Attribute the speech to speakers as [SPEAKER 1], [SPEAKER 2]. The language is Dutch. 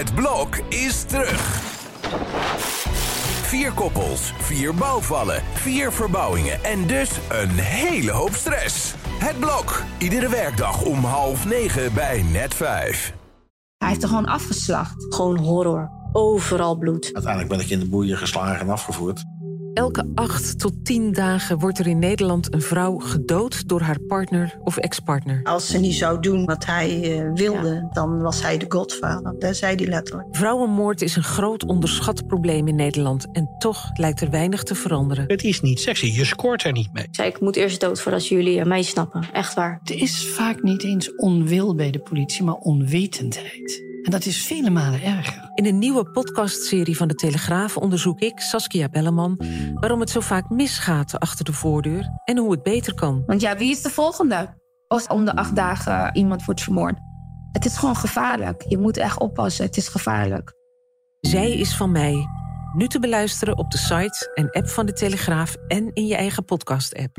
[SPEAKER 1] Het blok is terug. Vier koppels, vier bouwvallen, vier verbouwingen en dus een hele hoop stress. Het blok, iedere werkdag om half negen bij net vijf.
[SPEAKER 2] Hij heeft er gewoon afgeslacht.
[SPEAKER 3] Gewoon horror. Overal bloed.
[SPEAKER 4] Uiteindelijk ben ik in de boeien geslagen en afgevoerd.
[SPEAKER 5] Elke acht tot tien dagen wordt er in Nederland een vrouw gedood door haar partner of ex-partner.
[SPEAKER 2] Als ze niet zou doen wat hij eh, wilde, dan was hij de godvader. Daar zei hij letterlijk.
[SPEAKER 5] Vrouwenmoord is een groot onderschat probleem in Nederland. En toch lijkt er weinig te veranderen.
[SPEAKER 6] Het is niet sexy, je scoort er niet mee.
[SPEAKER 3] Ik zei, ik moet eerst dood voordat jullie mij snappen. Echt waar.
[SPEAKER 7] Het is vaak niet eens onwil bij de politie, maar onwetendheid. En dat is vele malen erger.
[SPEAKER 5] In een nieuwe podcastserie van de Telegraaf onderzoek ik, Saskia Belleman, waarom het zo vaak misgaat achter de voordeur en hoe het beter kan.
[SPEAKER 8] Want ja, wie is de volgende? Als om de acht dagen iemand wordt vermoord. Het is gewoon gevaarlijk. Je moet echt oppassen. Het is gevaarlijk.
[SPEAKER 5] Zij is van mij. Nu te beluisteren op de site en app van de Telegraaf en in je eigen podcast-app.